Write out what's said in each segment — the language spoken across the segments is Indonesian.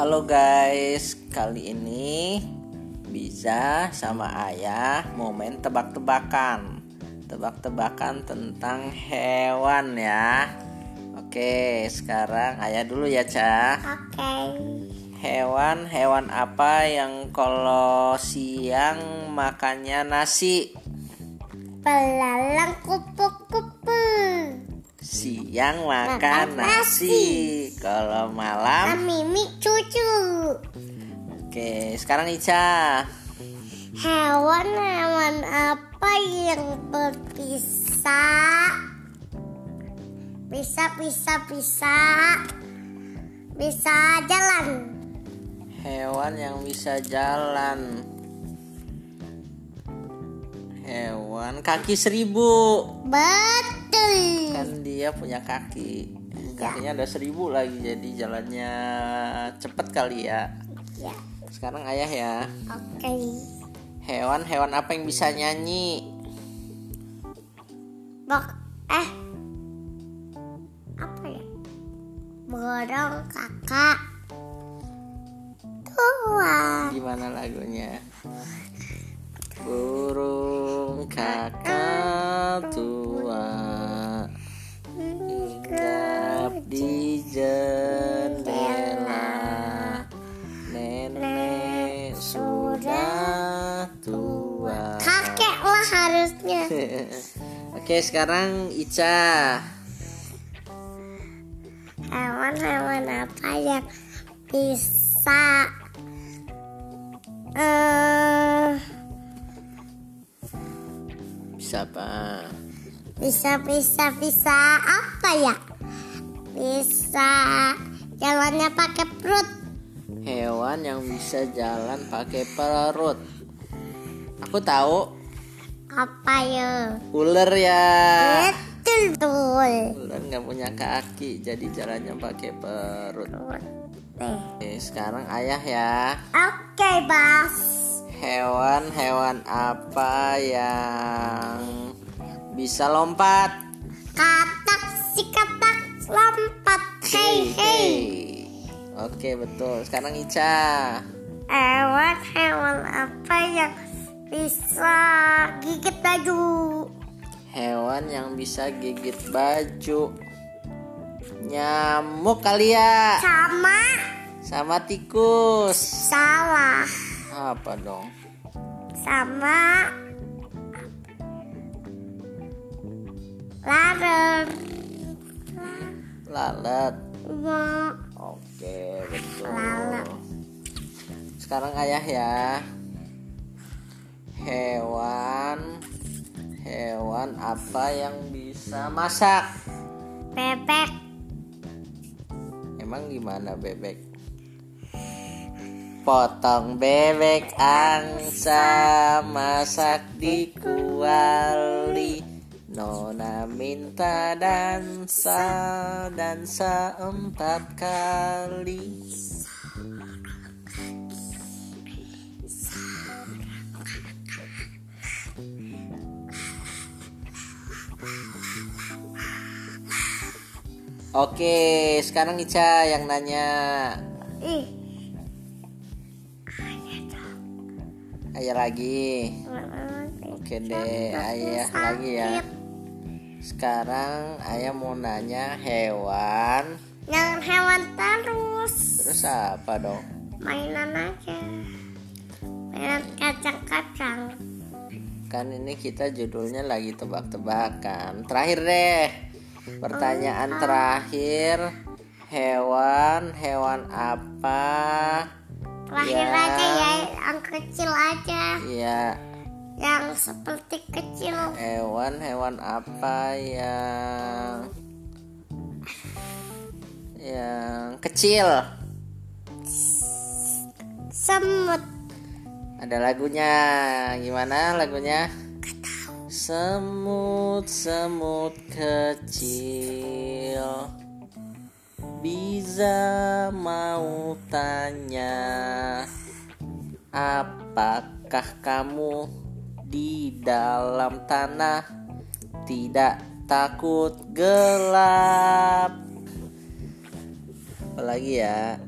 Halo guys, kali ini bisa sama ayah mau main tebak-tebakan Tebak-tebakan tentang hewan ya Oke, sekarang ayah dulu ya Ca Oke. Hewan-hewan apa yang kalau siang makannya nasi Belalang kupu-kupu. Siang makan Makan nasi nasi. Kalau malam Mimi cucu. Oke, sekarang Ica Hewan-hewan apa yang berbisa? Bisa, bisa, bisa. Bisa jalan. Hewan yang bisa jalan Hewan kaki seribu Betul. Dia punya kaki. Kakinya ada seribu lagi Jadi jalannya cepet kali ya. Ya. Sekarang ayah ya. Oke. Hewan-hewan apa yang bisa nyanyi? Bok eh. Apa ya? Borong kakak. Tua. Gimana lagunya? Burung kakak tua Oke sekarang Ica Hewan-hewan apa yang bisa eh Bisa apa? bisa bisa bisa apa ya? Bisa jalannya pakai perut. Hewan yang bisa jalan pakai perut Aku tahu Apa ya? Ular ya Betul betul. Ular nggak punya kaki Jadi jalannya pakai perut Eh. Oke sekarang ayah ya Oke, Bas. Hewan-hewan apa yang bisa lompat? Katak si katak lompat. Hei hei. Oke betul. Sekarang Ica. Hewan-hewan apa yang bisa gigit baju? Hewan yang bisa gigit baju. Nyamuk kali ya. Sama Sama tikus. salah. Apa dong? Sama laler. Lalat. Ma- Oke betul. Lalat. Sekarang ayah ya. Hewan hewan apa yang bisa masak? Bebek. Emang gimana bebek? Potong bebek angsa masak di kuali Nona minta dansa dansa empat kali Oke, sekarang Ica yang nanya. Ih. Ayah lagi. Oke deh, ayah lagi ya. Sekarang ayah mau nanya hewan. Jangan hewan terus. Terus apa dong? Mainan aja. Mainan kacang-kacang. Kan ini kita judulnya lagi tebak-tebakan. Terakhir deh. Pertanyaan terakhir. Hewan, hewan apa? Terakhir Ya. aja ya, yang kecil aja. Ya, Yang seperti kecil. hewan, hewan apa yang yang kecil? Semut. Ada lagunya. Gimana lagunya? Semut semut kecil. Bisa mau tanya Apakah kamu di dalam tanah Tidak takut gelap? Apalagi ya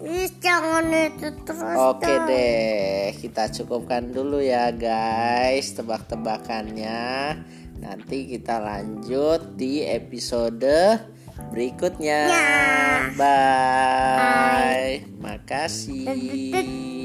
Ih, jangan itu terus Oke dong. deh, kita cukupkan dulu ya guys tebak-tebakannya. Nanti kita lanjut di episode berikutnya. Ya. Bye. Makasih.